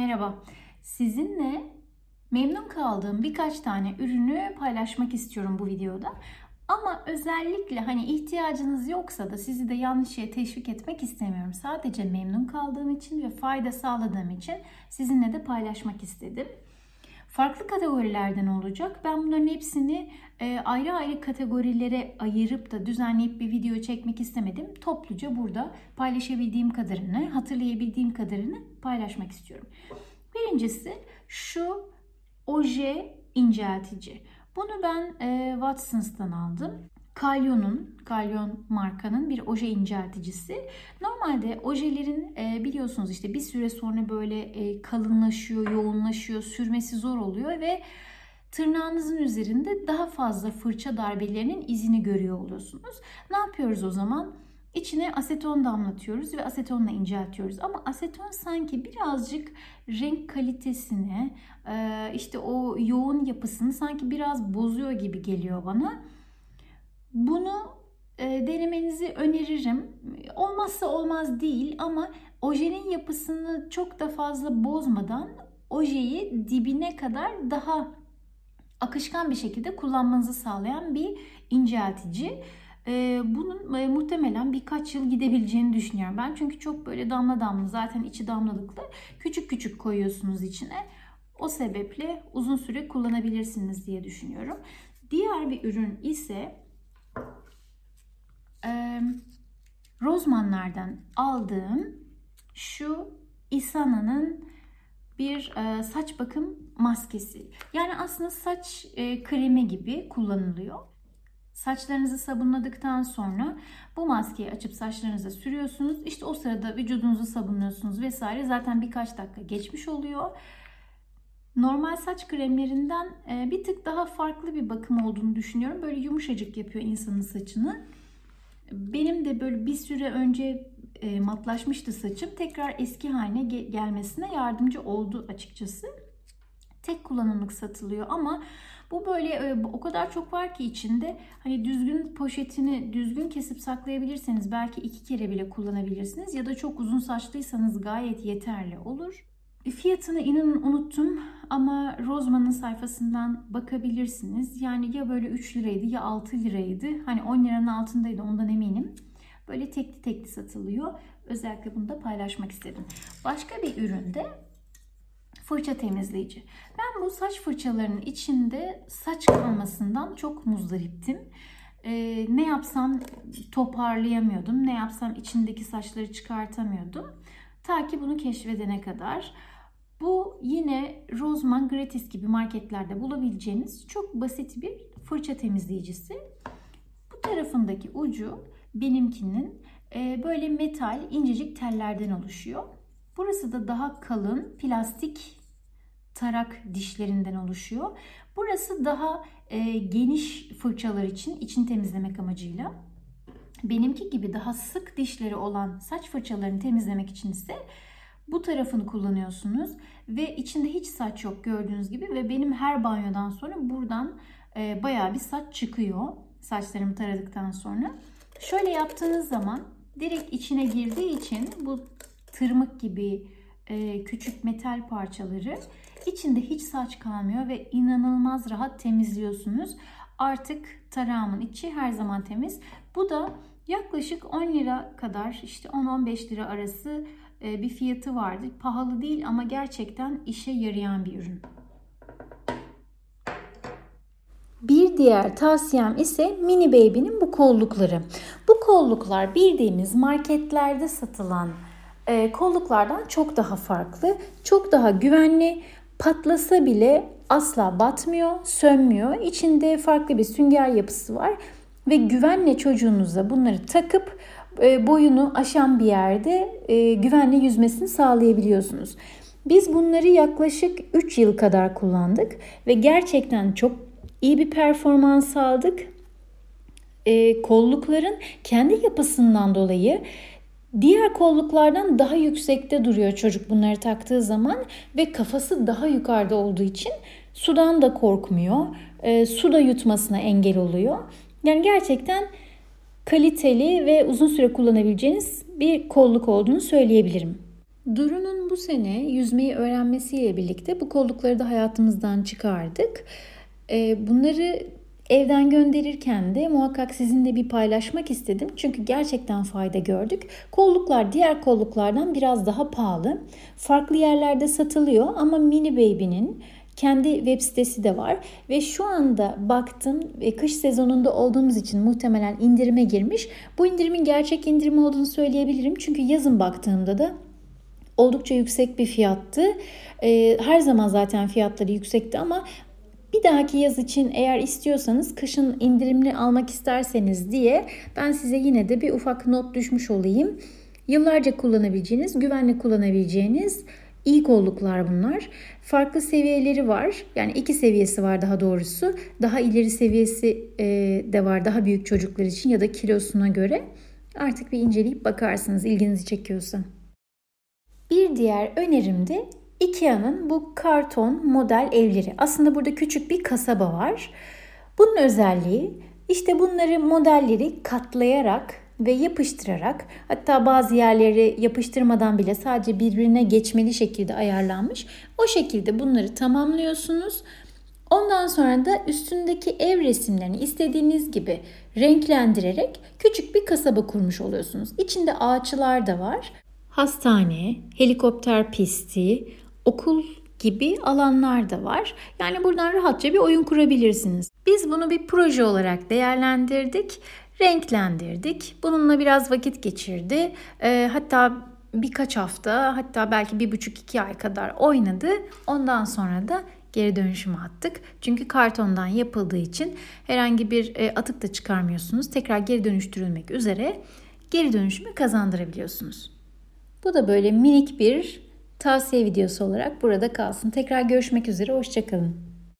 Merhaba. Sizinle memnun kaldığım birkaç tane ürünü paylaşmak istiyorum bu videoda. Ama özellikle hani ihtiyacınız yoksa da sizi de yanlış şeye teşvik etmek istemiyorum. Sadece memnun kaldığım için ve fayda sağladığım için sizinle de paylaşmak istedim. Farklı kategorilerden olacak. Ben bunların hepsini e, ayrı ayrı kategorilere ayırıp da düzenleyip bir video çekmek istemedim. Topluca burada paylaşabildiğim kadarını, hatırlayabildiğim kadarını paylaşmak istiyorum. Birincisi şu oje inceltici. Bunu ben e, Watsons'tan aldım. Kalyon'un, Kalyon markanın bir oje incelticisi. Normalde ojelerin e, biliyorsunuz işte bir süre sonra böyle e, kalınlaşıyor, yoğunlaşıyor, sürmesi zor oluyor ve tırnağınızın üzerinde daha fazla fırça darbelerinin izini görüyor oluyorsunuz. Ne yapıyoruz o zaman? İçine aseton damlatıyoruz ve asetonla inceltiyoruz. Ama aseton sanki birazcık renk kalitesini, e, işte o yoğun yapısını sanki biraz bozuyor gibi geliyor bana. Bunu e, denemenizi öneririm. Olmazsa olmaz değil ama ojenin yapısını çok da fazla bozmadan ojeyi dibine kadar daha akışkan bir şekilde kullanmanızı sağlayan bir inceltici. E, bunun e, muhtemelen birkaç yıl gidebileceğini düşünüyorum ben. Çünkü çok böyle damla damla zaten içi damlalıklı küçük küçük koyuyorsunuz içine. O sebeple uzun süre kullanabilirsiniz diye düşünüyorum. Diğer bir ürün ise Rozmanlardan aldığım şu Isana'nın bir e, saç bakım maskesi. Yani aslında saç e, kremi gibi kullanılıyor. Saçlarınızı sabunladıktan sonra bu maskeyi açıp saçlarınıza sürüyorsunuz. İşte o sırada vücudunuzu sabunluyorsunuz vesaire. Zaten birkaç dakika geçmiş oluyor. Normal saç kremlerinden bir tık daha farklı bir bakım olduğunu düşünüyorum. Böyle yumuşacık yapıyor insanın saçını. Benim de böyle bir süre önce e, matlaşmıştı saçım. Tekrar eski haline gelmesine yardımcı oldu açıkçası. Tek kullanımlık satılıyor ama bu böyle e, o kadar çok var ki içinde hani düzgün poşetini düzgün kesip saklayabilirseniz belki iki kere bile kullanabilirsiniz ya da çok uzun saçlıysanız gayet yeterli olur. Fiyatını inanın unuttum ama Rozman'ın sayfasından bakabilirsiniz. Yani ya böyle 3 liraydı ya 6 liraydı. Hani 10 liranın altındaydı ondan eminim. Böyle tekli tekli satılıyor. Özellikle bunu da paylaşmak istedim. Başka bir üründe fırça temizleyici. Ben bu saç fırçalarının içinde saç kalmasından çok muzdariptim. Ee, ne yapsam toparlayamıyordum. Ne yapsam içindeki saçları çıkartamıyordum. Ta ki bunu keşfedene kadar. Bu yine Roseman Gratis gibi marketlerde bulabileceğiniz çok basit bir fırça temizleyicisi. Bu tarafındaki ucu benimkinin e, böyle metal incecik tellerden oluşuyor. Burası da daha kalın plastik tarak dişlerinden oluşuyor. Burası daha e, geniş fırçalar için için temizlemek amacıyla. Benimki gibi daha sık dişleri olan saç fırçalarını temizlemek için ise bu tarafını kullanıyorsunuz ve içinde hiç saç yok gördüğünüz gibi ve benim her banyodan sonra buradan e, bayağı bir saç çıkıyor saçlarımı taradıktan sonra. Şöyle yaptığınız zaman direkt içine girdiği için bu tırmık gibi e, küçük metal parçaları içinde hiç saç kalmıyor ve inanılmaz rahat temizliyorsunuz. Artık tarağımın içi her zaman temiz. Bu da yaklaşık 10 lira kadar işte 10-15 lira arası e, bir fiyatı vardı. Pahalı değil ama gerçekten işe yarayan bir ürün. Bir diğer tavsiyem ise Mini Baby'nin bu kollukları. Bu kolluklar bildiğimiz marketlerde satılan e, kolluklardan çok daha farklı, çok daha güvenli. Patlasa bile asla batmıyor, sönmüyor. İçinde farklı bir sünger yapısı var ve güvenle çocuğunuza bunları takıp e, boyunu aşan bir yerde e, güvenli yüzmesini sağlayabiliyorsunuz. Biz bunları yaklaşık 3 yıl kadar kullandık ve gerçekten çok iyi bir performans aldık. E, kollukların kendi yapısından dolayı diğer kolluklardan daha yüksekte duruyor çocuk bunları taktığı zaman ve kafası daha yukarıda olduğu için sudan da korkmuyor. E, su da yutmasına engel oluyor. Yani gerçekten kaliteli ve uzun süre kullanabileceğiniz bir kolluk olduğunu söyleyebilirim. Duru'nun bu sene yüzmeyi öğrenmesiyle birlikte bu kollukları da hayatımızdan çıkardık. Ee, bunları evden gönderirken de muhakkak sizinle bir paylaşmak istedim. Çünkü gerçekten fayda gördük. Kolluklar diğer kolluklardan biraz daha pahalı. Farklı yerlerde satılıyor ama Mini Baby'nin kendi web sitesi de var ve şu anda baktım ve kış sezonunda olduğumuz için muhtemelen indirime girmiş. Bu indirimin gerçek indirim olduğunu söyleyebilirim. Çünkü yazın baktığımda da oldukça yüksek bir fiyattı. Ee, her zaman zaten fiyatları yüksekti ama bir dahaki yaz için eğer istiyorsanız kışın indirimli almak isterseniz diye ben size yine de bir ufak not düşmüş olayım. Yıllarca kullanabileceğiniz, güvenli kullanabileceğiniz iyi kolluklar bunlar. Farklı seviyeleri var. Yani iki seviyesi var daha doğrusu. Daha ileri seviyesi e, de var daha büyük çocuklar için ya da kilosuna göre. Artık bir inceleyip bakarsınız ilginizi çekiyorsa. Bir diğer önerim de IKEA'nın bu karton model evleri. Aslında burada küçük bir kasaba var. Bunun özelliği işte bunları modelleri katlayarak ve yapıştırarak hatta bazı yerleri yapıştırmadan bile sadece birbirine geçmeli şekilde ayarlanmış. O şekilde bunları tamamlıyorsunuz. Ondan sonra da üstündeki ev resimlerini istediğiniz gibi renklendirerek küçük bir kasaba kurmuş oluyorsunuz. İçinde ağaçlar da var. Hastane, helikopter pisti, okul gibi alanlar da var. Yani buradan rahatça bir oyun kurabilirsiniz. Biz bunu bir proje olarak değerlendirdik, renklendirdik. Bununla biraz vakit geçirdi. E, hatta birkaç hafta, hatta belki bir buçuk iki ay kadar oynadı. Ondan sonra da geri dönüşüme attık. Çünkü kartondan yapıldığı için herhangi bir e, atık da çıkarmıyorsunuz. Tekrar geri dönüştürülmek üzere geri dönüşümü kazandırabiliyorsunuz. Bu da böyle minik bir tavsiye videosu olarak burada kalsın. Tekrar görüşmek üzere, hoşçakalın.